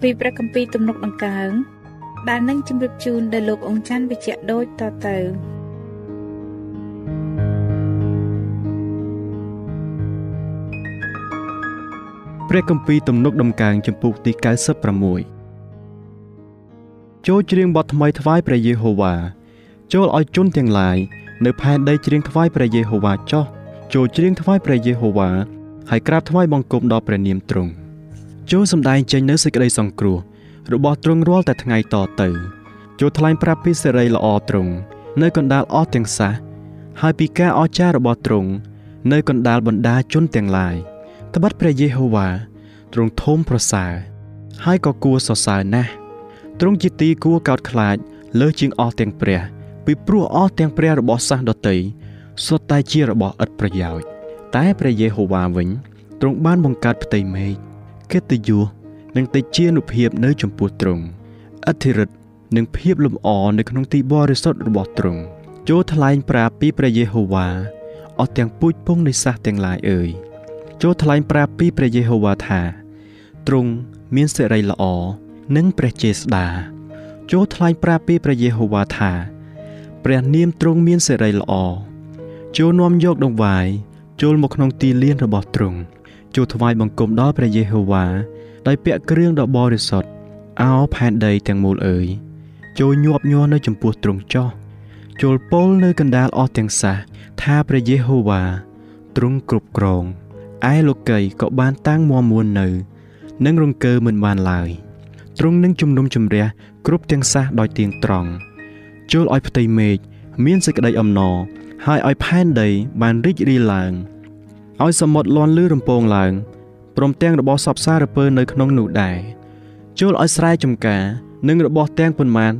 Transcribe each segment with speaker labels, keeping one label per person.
Speaker 1: ពីព្រះគម្ពីរទំនុកដង្កើងដែលនឹងជម្រាបជូនដល់លោកអង្គច័ន្ទវិជ្ជៈដូចតទៅ
Speaker 2: ព្រះគម្ពីរទំនុកដំកើងចំពុកទី96ចូលច្រៀងបទថ្មីថ្វាយព្រះយេហូវ៉ាចូលឲ្យជន់ទាំងឡាយនៅផែនដីច្រៀងថ្វាយព្រះយេហូវ៉ាចោះចូលច្រៀងថ្វាយព្រះយេហូវ៉ាហើយក្រាបថ្វាយបង្គំដល់ព្រះនាមទ្រង់ ចូលសម្ដែងចេញនៅសេចក្តីសង្គ្រោះរបស់ទ្រង់រាល់តែថ្ងៃតទៅចូលថ្លែងប្រាប់ពីសេរីល្អទ្រង់នៅកណ្ដាលអស់ទាំងសះហើយពីការអស្ចារ្យរបស់ទ្រង់នៅកណ្ដាលបណ្ដាជនទាំងឡាយត្បិតព្រះយេហូវ៉ាទ្រង់ធំប្រសើរហើយក៏គួរសរសើរណាស់ទ្រង់ជាទីគួរកោតខ្លាចលើសជាងអស់ទាំងព្រះ ពីព្រោះអស់ទាំងព្រះរបស់សាសដតីសុទ្ធតែជារបស់ឥតប្រយោជន៍តែព្រះយេហូវ៉ាវិញទ្រង់បានបង្កើតផ្ទៃមេឃ កិត្តិយសនិងទេជានុភាពនៅចំពោះទ្រង់អធិរិទ្ធនិងភាពលំអនៅក្នុងទីបរិសុទ្ធរបស់ទ្រង់ចូលថ្លែងប្រាប់ពីព្រះយេហូវ៉ាអស់ទាំងពូជពងនៃសះទាំងឡាយអើយចូលថ្លែងប្រាប់ពីព្រះយេហូវ៉ាថាទ្រង់មានសេរីល្អនិងព្រះចេស្តាចូលថ្លែងប្រាប់ពីព្រះយេហូវ៉ាថាព្រះនាមទ្រង់មានសេរីល្អចូលនាំយកដង្វាយចូលមកក្នុងទីលានរបស់ទ្រង់ ចូលថ្វាយបង្គំដល់ព្រះយេហូវ៉ាដោយពាក់គ្រឿងដ៏បរិសុទ្ធអោផែនដីទាំងមូលអើយចូលញាប់ញ័រនៅចំពោះទ្រង់ចោះចូលពោលនៅកណ្ដាលអស់ទាំងសះថាព្រះយេហូវ៉ាទ្រង់គ្រប់គ្រងឯលោកីក៏បានតាំងមមួននៅនឹងរង្គើមិនបានឡើយទ្រង់នឹងជំនុំជម្រះគ្រប់ទាំងសះដោយទៀងត្រង់ចូលឲ្យផ្ទៃមេឃមានសេចក្តីអំណរហើយឲ្យផែនដីបានរីករាយឡើង ឲ្យសមុទ្រលាន់លឺរំពងឡើងព្រមទាំងរបស់សពសារពើនៅក្នុងនោះដែរចូលឲ្យស្រែចម្ការនិងរបស់ទាំងប៉ុន្មាន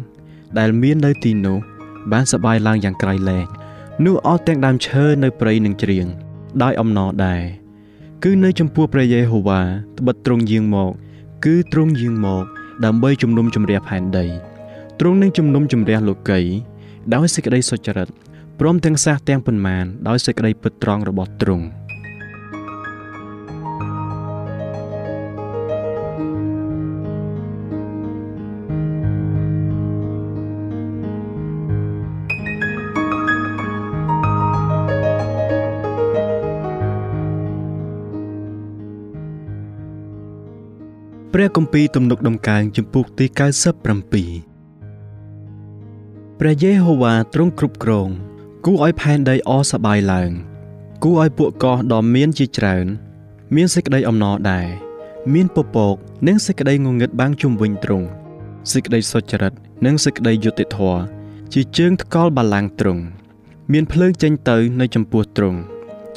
Speaker 2: ដែលមាននៅទីនោះបានសបាយឡើងយ៉ាងក្រៃលែងនោះអស់ទាំងដើមឈើនៅព្រៃនឹងច្រៀងដោយអំណរដែរគឺនៅចំពោះព្រះយេហូវ៉ាត្បិតទ្រង់យាងមក គឺទ្រង់យាងមក ដើម្បីជំនុំជម្រះផែនដីទ្រង់នឹងជំនុំជម្រះលោកីដោយសេចក្តីសុចរិតព្រមទាំងសះទាំងប៉ុន្មានដោយសេចក្តីពិតត្រង់របស់ទ្រង់ ព្រះគម្ពីរទំនុកដំកើងចំពុកទី97ព្រះយេហូវ៉ាទ្រង់គ្រប់គ្រង គូឲ្យផែនដីអសបាយឡើង គូឲ្យពួកកោះដ៏មានជាច្រើន មានសេចក្តីអំណរដែរមានពពក និងសេចក្តីងងឹតបាំងជុំវិញទ្រង់សេចក្តីសុចរិតនិងសេចក្តីយុត្តិធម៌ជាជើងថ្កល់បល្ល័ង្កទ្រង់មានភ្លើងចេញទៅនៅចំពោះទ្រង់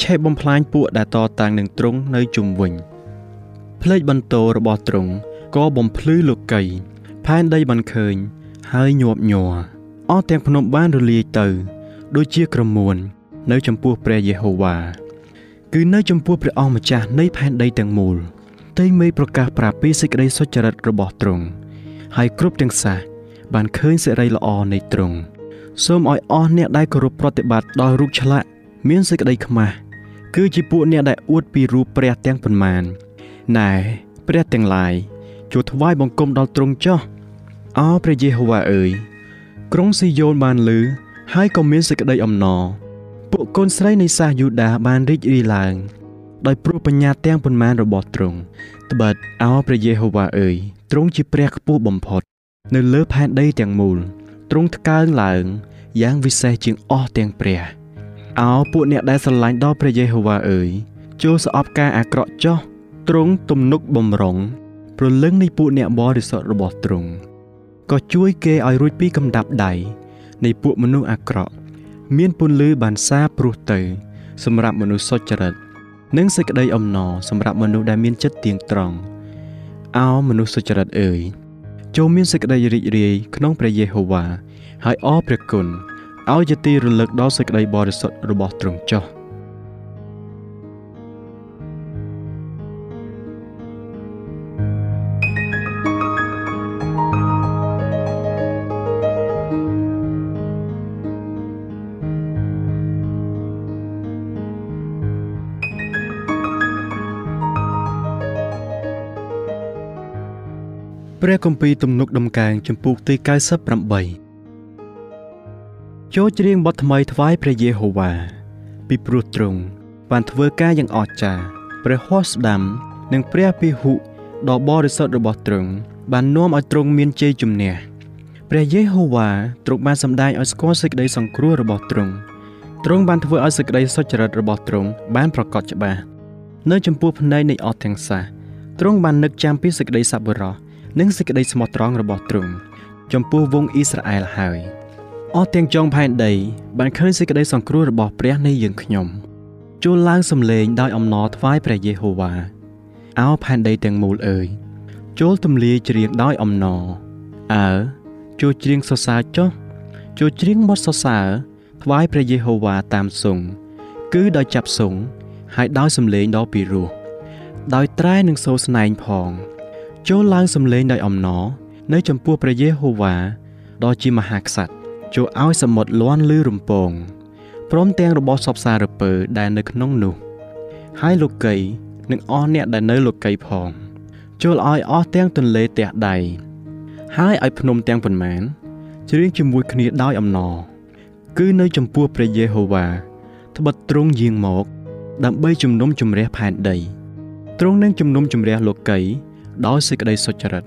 Speaker 2: ឆេះបំផ្លាញពួកដែលតតាំងនឹងទ្រង់នៅជុំវិញ ភ្លេចបន្ទោរបស់ទ្រង់ក៏បំភ្លឺលោកីផែនដីបានឃើញ ហើយញាប់ញ័រអស់ទាំងភ្នំបានរលាយទៅ ដូចជាក្រមួន នៅចំពោះព្រះយេហូវ៉ាគឺនៅចំពោះព្រះអង្គម្ចាស់នៃផែនដីទាំងមូលទេមេប្រកាសប្រាប់ពីសេចក្តីសុចរិតរបស់ទ្រង់ហើយគ្រប់ទាំងសះបានឃើញសេរីល្អនៃទ្រង់សូមឲ្យអស់អ្នកដែលគោរពប្រតិបត្តិដល់រូបឆ្លាក់មានសេចក្តីខ្មាស់គឺជាពួកអ្នកដែលអួតពីរូបព្រះទាំងប៉ុន្មាន ណែព្រះទាំងឡាយជួថ្វាយបង្គំដល់ទ្រង់ចោះអោព្រះយេហូវ៉ាអើយក្រុងស៊ីយ៉ូនបានលឺហើយក៏មានសេចក្តីអំណរពួកកូនស្រីនៃសាសយូដាបានរីករាយឡើងដោយព្រោះបញ្ញាទាំងប៉ុន្មានរបស់ទ្រង់ត្បិតអោព្រះយេហូវ៉ាអើយទ្រង់ជាព្រះខ្ពស់បំផុត នៅលើផែនដីទាំងមូលទ្រង់ថ្កើងឡើងយ៉ាងវិសេសជាងអស់ទាំងព្រះអោពួកអ្នកដែលស្រឡាញ់ដល់ព្រះយេហូវ៉ាអើយចូលស្អប់ការអាក្រក់ចោះ ទ្រង់ទំនុកបំរុងព្រលឹងនៃពួកអ្នកបរិសុទ្ធរបស់ទ្រង់ក៏ជួយគេឲ្យរួចពីកំដាប់ដៃនៃពួកមនុស្សអាក្រក់ មានពន្លឺបានសាព្រោះទៅ សម្រាប់មនុស្សសុចរិត និងសេចក្តីអំណរសម្រាប់មនុស្សដែលមានចិត្តទៀងត្រង់អោមនុស្សសុចរិតអើយចូលមានសេចក្តីរីករាយក្នុងព្រះយេហូវ៉ាហើយអរព្រះគុណឲ្យជាទីរលឹកដល់សេចក្តីបរិសុទ្ធរបស់ទ្រង់ចុះ ព្រះគម្ពីរទំនុកដំកើងចំពោះទី98ចូលច្រៀងបទថ្មីថ្វាយព្រះយេហូវ៉ាពីព្រោះទ្រង់បានធ្វើការយ៉ាងអស្ចារ្យព្រះហស្តស្ដាំ និងព្រះពិហុដ៏បរិសុទ្ធរបស់ទ្រង់បាននាំឲ្យទ្រង់មានជ័យជំនះព្រះយេហូវ៉ាទ្រង់បានសម្ដែងឲ្យស្គាល់សេចក្តីសង្គ្រោះរបស់ទ្រង់ទ្រង់បានធ្វើឲ្យសេចក្តីសុចរិតរបស់ទ្រង់បានប្រកបច្បាស់នៅចំពោះភ្នែកនៃអស់ទាំងសាសទ្រង់បាននឹកចាំពីសេចក្តីសប្បុរស និងសេចក្តីស្មោះត្រង់របស់ទ្រង់ចំពោះវងអ៊ីស្រាអែលហើយអស់ទាំងចុងផែនដីបានឃើញសេចក្តីសង្គ្រោះរបស់ព្រះនៃយើងខ្ញុំជួលឡើងសំឡេងដោយអំណរថ្វាយព្រះយេហូវ៉ាអោផែនដីទាំងមូលអើយចូលទម្លាយច្រៀងដោយអំណរអើចូលច្រៀងសរសើរចុះចូលច្រៀងបទសរសើរថ្វាយព្រះយេហូវ៉ាតាមសុងគឺដោយចាប់សុងហើយដោយសំឡេងដ៏ពីរោះដោយត្រែនិងសូរស្នែងផង ចូលឡើងសំឡេងដោយអំណរនៅចំពោះព្រះយេហូវ៉ាដ៏ជាមហាក្សត្រចូលឲ្យសមុទ្រលាន់លឺរំពងព្រមទាំងរបស់សពសារពើដែលនៅក្នុងនោះ ហើយលោកីនិងអស់អ្នកដែលនៅលោកីផងចូលឲ្យអស់ទាំងទន្លេទះដៃហើយឲ្យភ្នំទាំងប៉ុន្មានច្រៀងជាមួយគ្នាដោយអំណរគឺនៅចំពោះព្រះយេហូវ៉ាត្បិតទ្រង់យាងមក ដើម្បីជំនុំជម្រះផែនដីទ្រង់នឹងជំនុំជម្រះលោកី ដោយសេចក្តីសុចរិត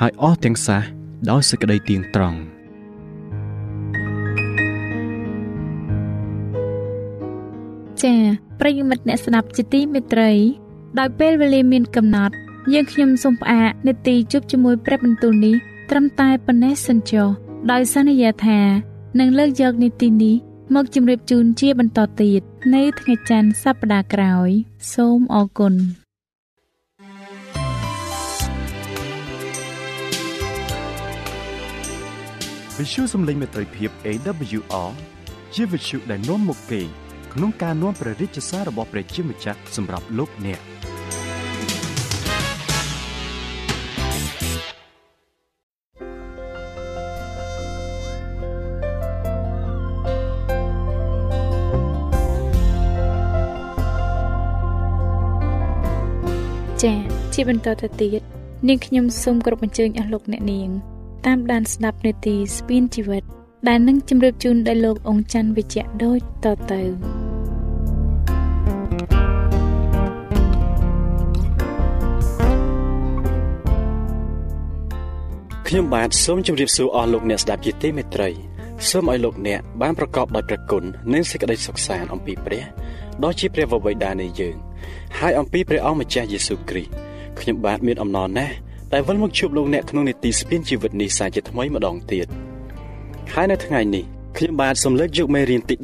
Speaker 2: ហើយអស់ទាំងសាសដោយសេចក្តីទៀងត្រង់
Speaker 1: ចា៎ប្រិយមិត្តអ្នកស្ដាប់ជាទីមេត្រី ដោយពេលវេលាមានកំណត់ យើងខ្ញុំសូមផ្អាកនេតិជប់ជាមួយព្រះបន្ទូលនេះត្រឹមតែប៉ុណ្ណេះសិនចុះដោយសន្យាថានឹងលើកយកនីតិនេះមកជម្រាបជូនជាបន្តទៀតនៅថ្ងៃច័ន្ទសប្តាហ៍ក្រោយ សូមអរគុណ
Speaker 2: វិទ្យុសំឡេងមេត្រីភាព AWR ជាវិទ្យុដែលនាំមុខគេក្នុងការនាំព្រះរាជសាររបស់ព្រះជាម្ចាស់សម្រាប់លោកអ្នក
Speaker 1: ចា៎ជាបន្តទៅទៀតនាងខ្ញុំសូមគោរពអញ្ជើញអស់លោកអ្នកនាង តាមដានស្ដាប់នេតិស្ពានជីវិត ដែលនឹងជម្រាបជូនដល់លោកអង្ចាន់វិជ្ជៈដូចតទៅ
Speaker 2: ខ្ញុំបាទសូមជម្រាបសួរអស់លោកអ្នកស្ដាប់ជាទីមេត្រីសូមឲ្យលោកអ្នកបានប្រកបដោយព្រះគុណនិងសេចក្តីសុខសាន្តអំពីព្រះដ៏ជាព្រះវរបិតានៃយើង ហើយអំពីព្រះអង្គម្ចាស់យេស៊ូវគ្រីស្ទខ្ញុំបាទមានអំណរណាស់ ដែលវិលមកជួបលោកអ្នកក្នុងនីតិស្ពានជីវិតនេះសាជាថ្មីម្ដងទៀតហើយនៅថ្ងៃនេះខ្ញុំបាទសូមលើកយកមេរៀនទី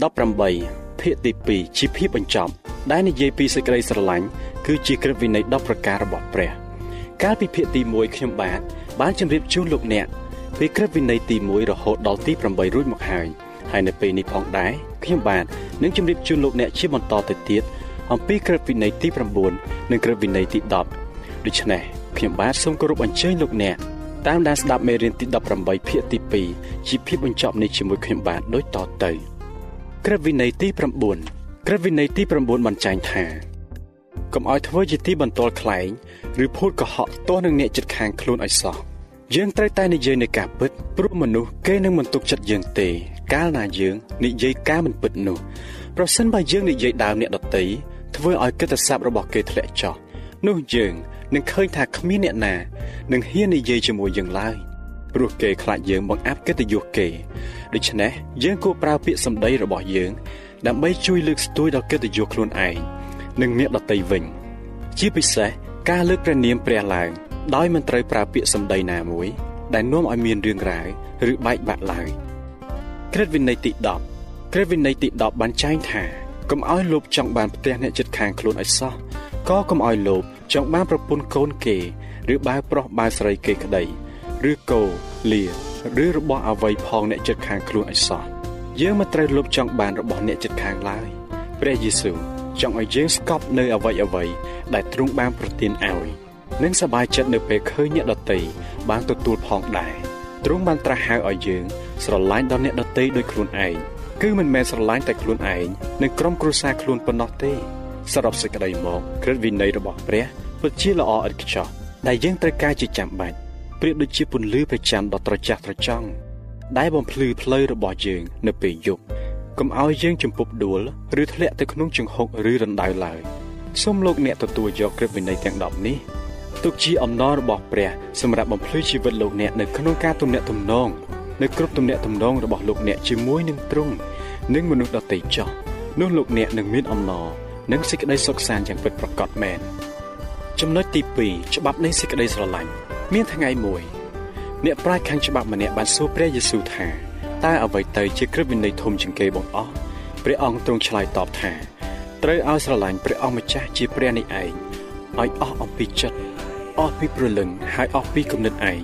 Speaker 2: 18ភាគទី2ជាភាពបញ្ចប់ដែលនិយាយពីសេចក្តីស្រឡាញ់គឺជាក្រឹតវិន័យ10ប្រការរបស់ព្រះ កាលពីភាគទី1ខ្ញុំបាទបានជម្រាបជូនលោកអ្នកពីក្រឹតវិន័យទី1រហូតដល់ទី8រួចមកហើយហើយនៅពេលនេះផងដែរខ្ញុំបាទនឹងជម្រាបជូនលោកអ្នកជាបន្តទៅទៀតអំពីក្រឹតវិន័យទី9និងក្រឹតវិន័យទី10ដូច្នេះ ខ្ញុំបាទសូមគោរពអញ្ជើញលោកអ្នកតាមដានស្ដាប់មេរៀនទី18ភាគទី2ជាភាពបញ្ចប់នេះជាមួយខ្ញុំបាទដូចតទៅក្រឹតវិន័យទី9ក្រឹតវិន័យទី9បញ្ជាញថាកុំឲ្យធ្វើជាទីបន្ទាល់ខ្លែងឬភូតកុហកទាស់នឹងអ្នកចិត្តខាងខ្លួនឲ្យសោះយើងត្រូវតែនិយាយនៃការពិតព្រោះមនុស្សគេនឹងមិនទុកចិត្តយើងទេ កាលណាយើងនិយាយការមិនពិតនោះប្រសិនបើយើងនិយាយដើមអ្នកដតីធ្វើឲ្យកិត្តិស័ព្ទរបស់គេធ្លាក់ចុះនោះយើង នឹងឃើញថាគ្មានអ្នកណានឹងហ៊ាននិយាយជាមួយយើងឡើយព្រោះគេខ្លាចយើងបង្អាប់កិត្តិយសគេដូច្នេះយើងគួរប្រើពាក្យសម្ដីរបស់យើង ដើម្បីជួយលើកស្ទួយដល់កិត្តិយសខ្លួនឯងនិងអ្នកដទៃវិញ ជាពិសេសការលើកព្រះនាមព្រះឡើងដោយមិនត្រូវប្រើពាក្យសម្ដីណាមួយ ដែលនាំឲ្យមានរឿងរ៉ាវឬបែកបាក់ឡើយក្រឹតវិន័យទី10ក្រឹតវិន័យទី10បានចែងថាកុំឲ្យលោភចង់បានផ្ទះអ្នកចិត្តខាងខ្លួនឲ្យសោះក៏កុំឲ្យលោភ ចង់បានប្រពន្ធកូនគេ ឬបើប្រុសបើស្រីគេក្តីឬគោលាឬរបស់អ្វីផងអ្នកចិត្តខាងខ្លួនឲ្យសោះយើងមិនត្រូវលោភចង់បានរបស់អ្នកចិត្តខាងឡើយព្រះយេស៊ូវចង់ឲ្យយើងស្កប់នៅអ្វីអ្វីដែលទ្រង់បានប្រទានឲ្យនិងសប្បាយចិត្តនៅពេលឃើញអ្នកដតីបានទទួលផងដែរទ្រង់បានត្រាស់ហៅឲ្យយើងស្រឡាញ់ដល់អ្នកដតីដូចខ្លួនឯងគឺមិនមែនស្រឡាញ់តែខ្លួនឯងនិងក្រុមគ្រួសារខ្លួនប៉ុណ្ណោះទេ សរុបសេចក្តីមកក្រឹតវិន័យរបស់ព្រះពិតជាល្អឥតខ្ចោះដែលយើងត្រូវការជាចាំបាច់ប្រៀបដូចជាពន្លឺព្រះច័ន្ទដ៏ត្រចះត្រចង់ដែលបំភ្លឺផ្លូវរបស់យើងនៅពេលយប់កុំឲ្យយើងជំពប់ដួលឬធ្លាក់ទៅក្នុងជង្ហុកឬរណ្ដៅឡើយសូមលោកអ្នកទទួលយកក្រឹតវិន័យទាំង10នេះទុកជាអំណររបស់ព្រះសម្រាប់បំភ្លឺជីវិតលោកអ្នកនៅក្នុងការទំនាក់ទំនងនៅគ្រប់ទំនាក់ទំនងរបស់លោកអ្នកជាមួយនឹងទ្រង់និងមនុស្សដទៃចោះនោះលោកអ្នកនឹងមានអំណរ និងសេចក្តីសុខសាន្តយ៉ាងពិតប្រាកដមែនចំណុចទី2ច្បាប់នៃសេចក្តីស្រឡាញ់មានថ្ងៃមួយអ្នកប្រាជ្ញខាងច្បាប់ម្នាក់បានសួរព្រះយេស៊ូវថាតើអ្វីទៅជាក្រឹតវិន័យធំជាងគេបងអស់ព្រះអង្គទ្រង់ឆ្លើយតបថាត្រូវឲ្យស្រឡាញ់ព្រះអង្គម្ចាស់ជាព្រះនេះឯងឲ្យអស់អំពីចិត្តអស់ពីព្រលឹងហើយអស់ពីគំនិតឯង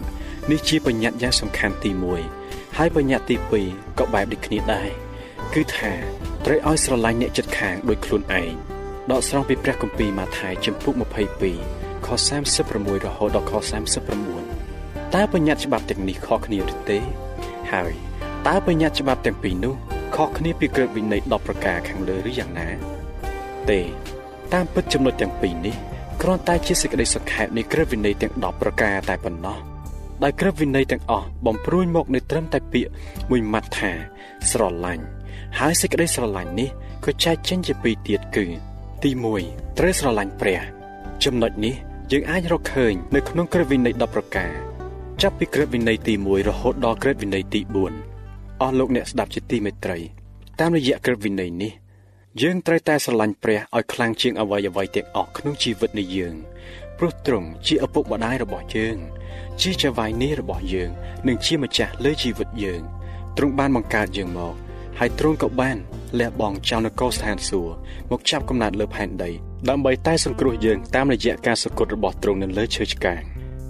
Speaker 2: នេះជាបញ្ញត្តិយ៉ាងសំខាន់ទី1ហើយបញ្ញត្តិទី2ក៏បែបដូចគ្នាដែរគឺថាត្រូវឲ្យស្រឡាញ់អ្នកចិត្តខាងដូចខ្លួនឯង ដកស្រង់ពីព្រះគម្ពីរម៉ាថាយជំពូក22ខ36រហូតដល់ខ39តើបញ្ញត្តិច្បាប់ទាំងនេះខុសគ្នាឬទេ ហើយតើបញ្ញត្តិច្បាប់ទាំងពីរនោះខុសគ្នាពីក្រឹតវិន័យ10ប្រការខាងលើឬយ៉ាងណា ទេ តាមពិតចំណុចទាំងពីរនេះគ្រាន់តែជាសេចក្តីសង្ខេបនៃក្រឹតវិន័យទាំង10ប្រការតែប៉ុណ្ណោះដោយក្រឹតវិន័យទាំងអស់បំព្រួយមកនៅត្រឹមតែពាក្យមួយម៉ាត់ថា ស្រឡាញ់ហើយសេចក្តីស្រឡាញ់នេះក៏ចែកចេញជាពីរទៀតគឺ ទី1ត្រូវស្រឡាញ់ព្រះ ចំណុចនេះយើងអាចរកឃើញនៅក្នុងក្រឹតវិន័យ10ប្រការចាប់ពីក្រឹតវិន័យទី1រហូតដល់ក្រឹតវិន័យទី4អស់លោកអ្នកស្ដាប់ជាទីមេត្រី តាមរយៈក្រឹតវិន័យនេះយើងត្រូវតែស្រឡាញ់ព្រះឲ្យខ្លាំងជាងអ្វីអ្វីទាំងអស់ក្នុងជីវិតនៃយើងព្រោះទ្រង់ជាឪពុកម្ដាយរបស់យើង ជាចៅហ្វាយនេះរបស់យើង និងជាម្ចាស់លើជីវិតយើងទ្រង់បានបង្កើតយើងមក ហើយទ្រង់ក៏បានលះបង់ចោលនគរស្ថានសួគ៌មកចាប់កំណើតលើផែនដីដើម្បីតែសង្គ្រោះយើងតាមរយៈការសគត់របស់ទ្រង់នៅលើឈើឆ្កាង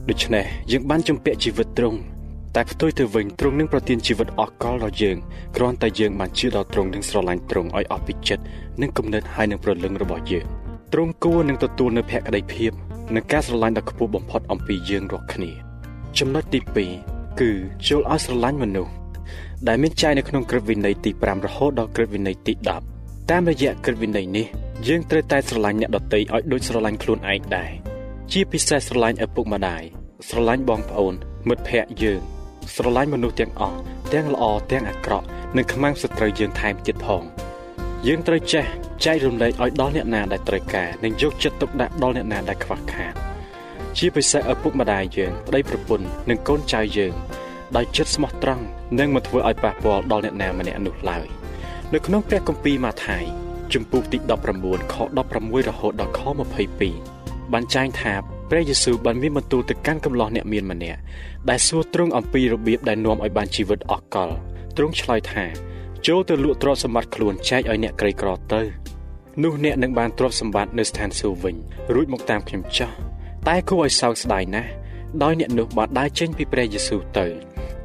Speaker 2: ដូច្នេះយើងបានជំពាក់ជីវិតទ្រង់តែផ្ទុយទៅវិញទ្រង់នឹងប្រទានជីវិតអស់កលដល់យើងគ្រាន់តែយើងបានជឿដល់ទ្រង់និងស្រឡាញ់ទ្រង់ឲ្យអស់ពីចិត្តនិងគំនិតហើយនឹងប្រលឹងរបស់យើងទ្រង់គួរនឹងទទួលនៅភក្តីភាពនិងការស្រឡាញ់ដ៏ខ្ពស់បំផុតអំពីយើងរាល់គ្នាចំណុចទី2គឺចូលឲ្យស្រឡាញ់មនុស្ស ដែលមានចែងនៅក្នុងក្រឹតវិន័យទី5រហូតដល់ក្រឹតវិន័យទី10តាមរយៈក្រឹតវិន័យនេះយើងត្រូវតែស្រឡាញ់អ្នកដទៃឲ្យដូចស្រឡាញ់ខ្លួនឯងដែរជាពិសេសស្រឡាញ់ឪពុកម្ដាយស្រឡាញ់បងប្អូន មិត្តភ័ក្តិយើង ស្រឡាញ់មនុស្សទាំងអស់ទាំងល្អទាំងអាក្រក់និងខ្មាំងសត្រូវយើងថែមទៀតផងយើងត្រូវចេះចែករំលែកឲ្យដល់អ្នកណាដែលត្រូវការនិងយកចិត្តទុកដាក់ដល់អ្នកណាដែលខ្វះខាតជាពិសេសឪពុកម្ដាយយើងប្តីប្រពន្ធនិងកូនចៅយើង ដោយចិត្តស្មោះត្រង់និងមិនធ្វើឲ្យប៉ះពាល់ដល់អ្នកណាម្នាក់នោះឡើយនៅក្នុងព្រះគម្ពីរម៉ាថាយជំពូកទី19ខ16រហូតដល់ខ22បានចែងថាព្រះយេស៊ូវបានមានបន្ទូលទៅកាន់កំឡោះអ្នកមានម្នាក់ដែលសួរទ្រង់អំពីរបៀបដែលនាំឲ្យបានជីវិតអស់កលទ្រង់ឆ្លើយថាចូលទៅលក់ទ្រព្យសម្បត្តិខ្លួនចែកឲ្យអ្នកក្រីក្រទៅនោះអ្នកនឹងបានទ្រព្យសម្បត្តិនៅស្ថានសួគ៌វិញរួចមកតាមខ្ញុំចោះតែគួរឲ្យសោកស្ដាយណាស់ដោយអ្នកនោះបានដើរចេញពីព្រះយេស៊ូវទៅ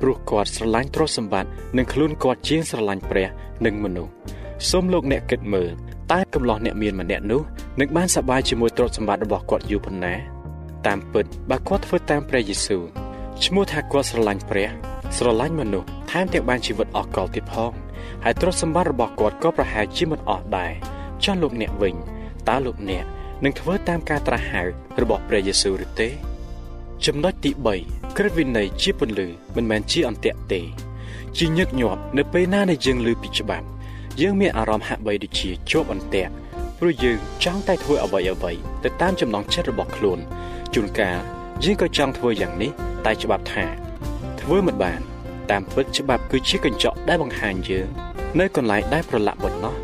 Speaker 2: ព្រោះគាត់ស្រឡាញ់ទ្រព្យសម្បត្តិនិងខ្លួនគាត់ជាងស្រឡាញ់ព្រះនិងមនុស្សសូមលោកអ្នកគិតមើលតើកំឡោះអ្នកមានម្នាក់នោះនឹងបានសប្បាយជាមួយទ្រព្យសម្បត្តិរបស់គាត់យូរប៉ុណ្ណាតាមពិតបើគាត់ធ្វើតាមព្រះយេស៊ូវឈ្មោះថាគាត់ស្រឡាញ់ព្រះ ស្រឡាញ់មនុស្សថែមទាំងបានជីវិតអស់កលទៀតផងហើយទ្រព្យសម្បត្តិរបស់គាត់ក៏ប្រហែលជាមិនអស់ដែរចុះលោកអ្នកវិញតើលោកអ្នកនឹងធ្វើតាមការត្រាស់ហៅរបស់ព្រះយេស៊ូវឬទេ ចំណុចទី3ក្រឹតវិន័យជាពន្លឺមិនមែនជាអន្ទាក់ទេ ជាញឹកញាប់នៅពេលណាដែលយើងឮពីច្បាប់យើងមានអារម្មណ៍ហាក់បីដូចជាជាប់អន្ទាក់ព្រោះយើងចង់តែធ្វើអ្វីអ្វីទៅតាមចំណង់ចិត្តរបស់ខ្លួនជួនកាលយើងក៏ចង់ធ្វើយ៉ាងនេះតែច្បាប់ថាធ្វើមិនបាន តាមពិតច្បាប់គឺជាកញ្ចក់ដែលបង្ហាញយើងនៅកន្លែងដែលប្រឡាក់ប៉ុណ្ណោះ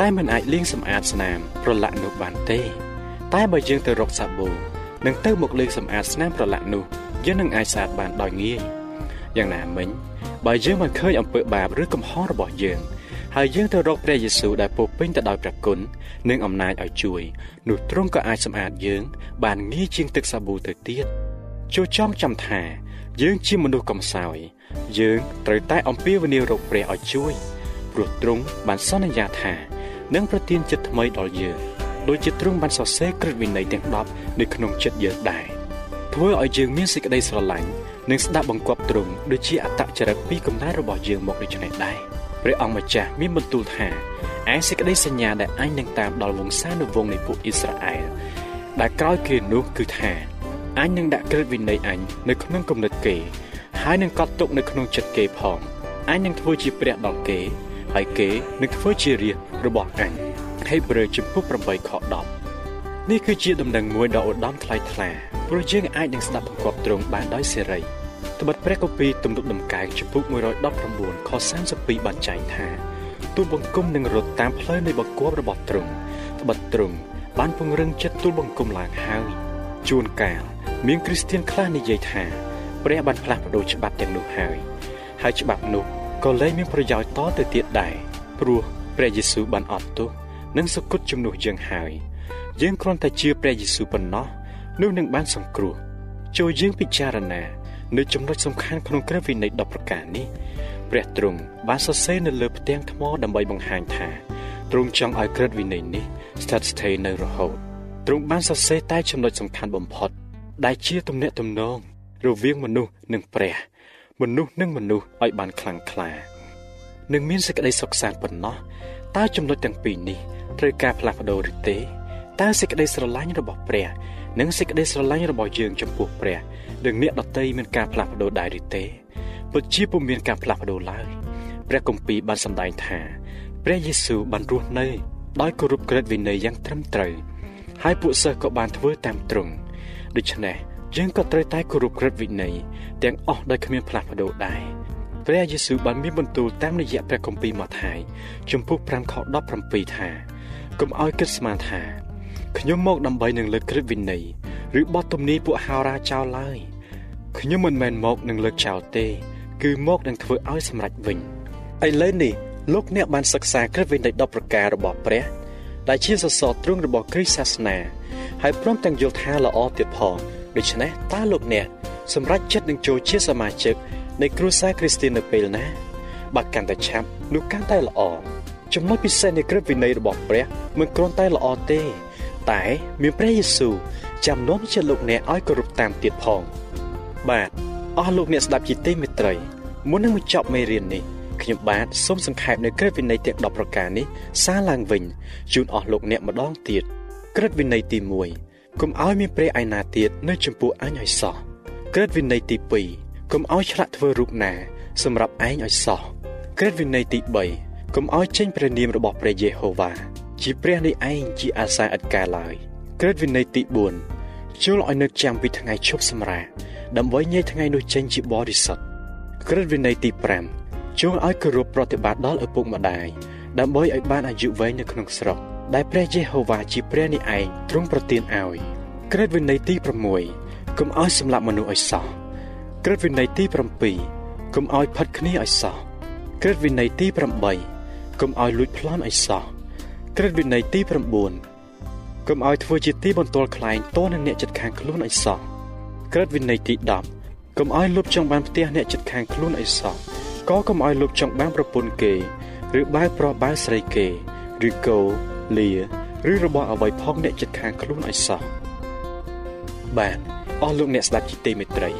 Speaker 2: តែមិនអាចលាងសម្អាតស្នាមប្រឡាក់នោះបានទេ តែបើយើងទៅរកសាប៊ូ និងទៅមកលាងសម្អាតស្នាមប្រឡាក់នោះយើងនឹងអាចស្អាតបានដោយងាយយ៉ាងណាមិញបើយើងមិនឃើញអំពើបាបឬកំហុសរបស់យើងហើយយើងទៅរកព្រះយេស៊ូវដែលពោពេញទៅដោយព្រះគុណនិងអំណាចឲ្យជួយនោះទ្រង់ក៏អាចសម្អាតយើង បានងាយជាងទឹកសាប៊ូទៅទៀតចូលចង់ចាំថា យើងជាមនុស្សកំសោយ យើងត្រូវតែអំពាវនាវរកព្រះឲ្យជួយព្រោះទ្រង់បានសន្យាថានឹងប្រទានចិត្តថ្មីដល់យើង ដោយជាទ្រង់បានសរសេរក្រឹតវិន័យទាំង10នៅក្នុងចិត្តយើងដែរធ្វើឲ្យយើងមានសេចក្តីស្រឡាញ់និងស្ដាប់បង្គាប់ទ្រង់ដូចជាអត្តចរិតពីកំណើតរបស់យើងមកដូច្នេះដែរព្រះអង្គម្ចាស់មានបន្ទូលថាឯសេចក្តីសញ្ញាដែលអញនឹងតាមដល់វង្សានុវង្សនៃពួកអ៊ីស្រាអែលដែលក្រោយគេនោះគឺថាអញនឹងដាក់ក្រឹតវិន័យអញនៅក្នុងគំនិតគេ ហើយនឹងកត់ទុកនៅក្នុងចិត្តគេផងអញនឹងធ្វើជាព្រះដល់គេ ហើយគេនឹងធ្វើជារាជរបស់អញ ហេព្រើរជំពូក8ខ10នេះគឺជាដំណឹងមួយដ៏ឧត្តមថ្លៃថ្លាព្រោះយើងអាចនឹងស្ដាប់បង្គាប់ទ្រង់បានដោយសេរីត្បិតព្រះគម្ពីរទំនុកដំកើងជំពូក119ខ32បានចែងថាទូលបង្គំនឹងរត់តាមផ្លូវនៃបង្គាប់របស់ទ្រង់ត្បិតទ្រង់បានពង្រឹងចិត្តទូលបង្គំឡើងហើយជួនកាលមានគ្រីស្ទានខ្លះនិយាយថាព្រះបានផ្លាស់ប្ដូរច្បាប់ទាំងនោះហើយហើយច្បាប់នោះក៏លែងមានប្រយោជន៍តទៅទៀតដែរព្រោះព្រះយេស៊ូវបានអត់ទោស និងសុគតជំនួសយើងហើយយើងគ្រាន់តែជឿព្រះយេស៊ូវប៉ុណ្ណោះនោះនឹងបានសង្គ្រោះចូលយើងពិចារណានៅចំណុចសំខាន់ក្នុងក្រឹតវិន័យ10ប្រការនេះព្រះទ្រង់បានសរសេរនៅលើផ្ទាំងថ្មដើម្បីបង្ហាញថាទ្រង់ចង់ឲ្យក្រឹតវិន័យនេះស្ថិតស្ថេរនៅរហូតទ្រង់បានសរសេរតែចំណុចសំខាន់បំផុត ដែលជាទំនាក់ទំនងរវាងមនុស្សនិងព្រះ មនុស្សនិងមនុស្សឲ្យបានខ្លាំងក្លានឹងមានសេចក្តីសុខសាន្តប៉ុណ្ណោះតើចំណុចទាំងពីរនេះ ត្រូវការផ្លាស់ប្ដូរឬទេតើសេចក្តីស្រឡាញ់របស់ព្រះ និងសេចក្តីស្រឡាញ់របស់យើងចំពោះព្រះនិងអ្នកដតីមានការផ្លាស់ប្ដូរដែរឬទេពិតជាពុំមានការផ្លាស់ប្ដូរឡើយព្រះគម្ពីរបានសម្ដែងថា ព្រះយេស៊ូវបានរស់នៅដោយគោរពក្រឹតវិន័យយ៉ាងត្រឹមត្រូវហើយពួកសិស្សក៏បានធ្វើតាមទ្រង់ដូច្នេះយើងក៏ត្រូវតែគោរពក្រឹតវិន័យទាំងអស់ដោយគ្មានផ្លាស់ប្ដូរដែរព្រះយេស៊ូវបានមានបន្ទូលតាមរយៈព្រះគម្ពីរម៉ាថាយជំពូក5ខ17ថា កុំឲ្យគិតស្មានថាខ្ញុំមកដើម្បីនឹងលើកក្រឹតវិន័យឬបទទំនាយពួកហោរាចោលឡើយខ្ញុំមិនមែនមកនឹងលើកចោលទេ គឺមកនឹងធ្វើឲ្យសម្រេចវិញឥឡូវនេះលោកអ្នកបានសិក្សាក្រឹតវិន័យ10ប្រការរបស់ព្រះ ដែលជាសសរទ្រូងរបស់គ្រិស្តសាសនាហើយព្រមទាំងយល់ថាល្អទៀតផងដូច្នេះតើលោកអ្នកសម្រេចចិត្តនឹងចូលជាសមាជិកនៃគ្រួសារគ្រីស្ទាននៅពេលណាបើកាន់តែឆាប់នោះកាន់តែល្អ ចំណុចពិសេសនៃក្រឹតវិន័យរបស់ព្រះមិនគ្រាន់តែល្អទេ តែមានព្រះយេស៊ូវចាំនាំចិត្តលោកអ្នកឲ្យគោរពតាមទៀតផង បាទអស់លោកអ្នកស្ដាប់ជាទីមេត្រីមុននឹងបញ្ចប់មេរៀននេះខ្ញុំបាទសូមសង្ខេបនៅក្រឹតវិន័យទាំង10ប្រការនេះសារឡើងវិញជូនអស់លោកអ្នកម្ដងទៀតក្រឹតវិន័យទី1កុំឲ្យមានព្រះឯណាទៀតនៅចំពោះអញឲ្យសោះក្រឹតវិន័យទី2កុំឲ្យឆ្លាក់ធ្វើរូបណា សម្រាប់ឯងឲ្យសោះក្រឹតវិន័យទី3 កុំឲ្យចេញព្រះនាមរបស់ព្រះយេហូវ៉ាជាព្រះនៃឯងជាអាសាឥតកាលឡើយក្រឹតវិន័យទី4ចូលឲ្យនឹកចាំពីថ្ងៃឈប់សម្រាកដើម្បីញែកថ្ងៃនោះចេញជាបរិសុទ្ធក្រឹតវិន័យទី5ចូលឲ្យគោរពប្រតិបត្តិដល់ឪពុកម្ដាយដើម្បីឲ្យបានអាយុវែងនៅក្នុងស្រុកដែលព្រះយេហូវ៉ាជាព្រះនេះឯងទ្រង់ប្រទានឲ្យក្រឹតវិន័យទី6កុំឲ្យសម្លាប់មនុស្សឲ្យសោះក្រឹតវិន័យទី7កុំឲ្យផិតគ្នាឲ្យសោះក្រឹតវិន័យទី8 កុំឲ្យលួចប្លន់ឲ្យសោះក្រឹតវិន័យទី9កុំឲ្យធ្វើជាទីបន្ទាល់ខ្លែងតនឹងអ្នកចិត្តខាងខ្លួនឲ្យសោះក្រឹតវិន័យទី10កុំឲ្យលុបចង់បានផ្ទះអ្នកចិត្តខាងខ្លួនឲ្យសោះក៏កុំឲ្យលុបចង់បានប្រពន្ធគេ ឬបើប្រុសបើស្រីគេឬគោលាឬរបស់អ្វីផងអ្នកចិត្តខាងខ្លួនឲ្យសោះបាទអស់លោកអ្នកស្ដាប់ជីទីមេត្រី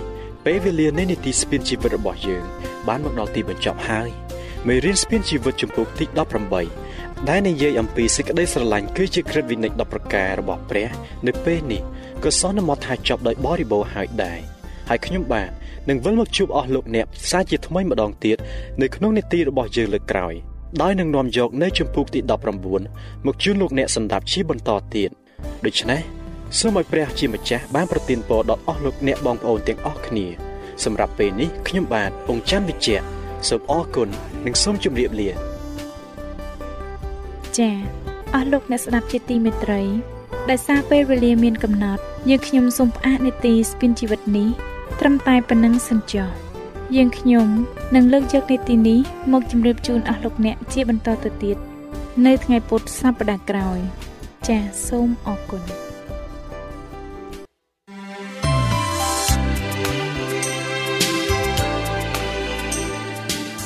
Speaker 2: ពេលវេលានៃនីតិស្ពានជីវិតរបស់យើងបានមកដល់ទីបញ្ចប់ហើយ មេរៀនស្ពានជីវិតចំពោះទី18ដែលនិយាយអំពីសេចក្តីស្រឡាញ់គឺជាក្រឹតវិនិច្ឆ័យ10ប្រការរបស់ព្រះ នៅពេលនេះក៏សន្មតថាចប់ដោយបរិបូរណ៍ហើយដែរហើយខ្ញុំបាទនឹងវិលមកជួបអស់លោកអ្នកផ្សាយជាថ្មីម្ដងទៀតនៅក្នុងនេតិរបស់យើងលើកក្រោយដោយនឹងនាំយកនៅជំពូកទី19មកជូនលោកអ្នកសម្ដាប់ជាបន្តទៀតដូច្នេះសូមឲ្យព្រះជាម្ចាស់បានប្រទានពរដល់អស់លោកអ្នកបងប្អូនទាំងអស់គ្នា សម្រាប់ពេលនេះខ្ញុំបាទពងច័ន្ទវិជ្ជៈ សូមអរគុណនិងសូមជម្រាបលា
Speaker 1: ចា៎អស់លោកអ្នកស្ដាប់ជាទីមេត្រីដែលសារពេលវេលាមានកំណត់យើងខ្ញុំសូមផ្អាកនីតិស្ પિ នជីវិតនេះត្រឹមតែប៉ុណ្្នឹងសិនចុះយើងខ្ញុំនឹងលើកយកនីតិនេះមកជម្រាបជូនអស់លោកអ្នកជាបន្តទៅទៀតនៅថ្ងៃពុធសប្តាហ៍ក្រោយ ចាសសូមអរគុណ